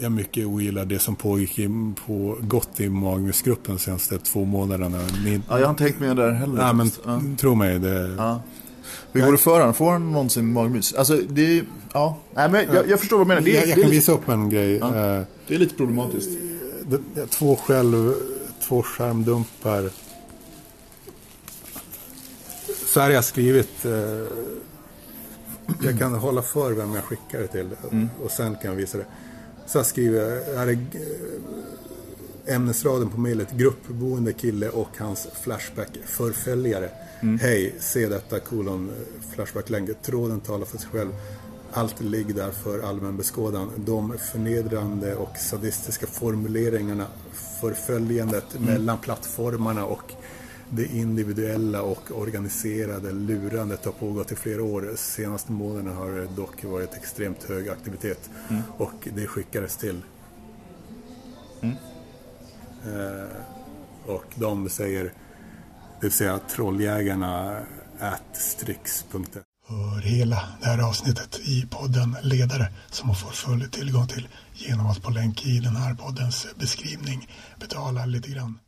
jag mycket ogillar det som pågick i, på, gått i Magnusgruppen senaste två månaderna. Ni, Ja, jag har inte tänkt med där heller. nej, men ja. tro mig, det, Ja. Hur går det för honom? Får han någonsin magmys? Alltså, det. Ja. Nej, men jag, jag förstår vad du menar. Det, jag, jag det, kan lite, visa upp en grej. Ja. Eh, det är lite problematiskt. två själv, två skärmdumpar. Så här har jag skrivit. Eh, jag kan hålla för vem jag skickar det till. Och sen kan jag visa det. Så här skriver. Här är eh, ämnesraden på mejlet. Gruppboende kille och hans Flashback-förföljare. Hej, se detta kolon Flashback-länge. Tråden talar för sig själv. Allt ligger där för allmän beskådan. De förnedrande och sadistiska formuleringarna, förföljandet mellan plattformarna och det individuella och organiserade lurandet har pågått i flera år. Senaste månaderna har det dock varit extremt hög aktivitet och det skickades till. Eh, och de säger, det vill säga trolljägarna at strix.se. Hör hela det här avsnittet i podden Ledare som man får full tillgång till genom att på länk i den här poddens beskrivning betala lite grann.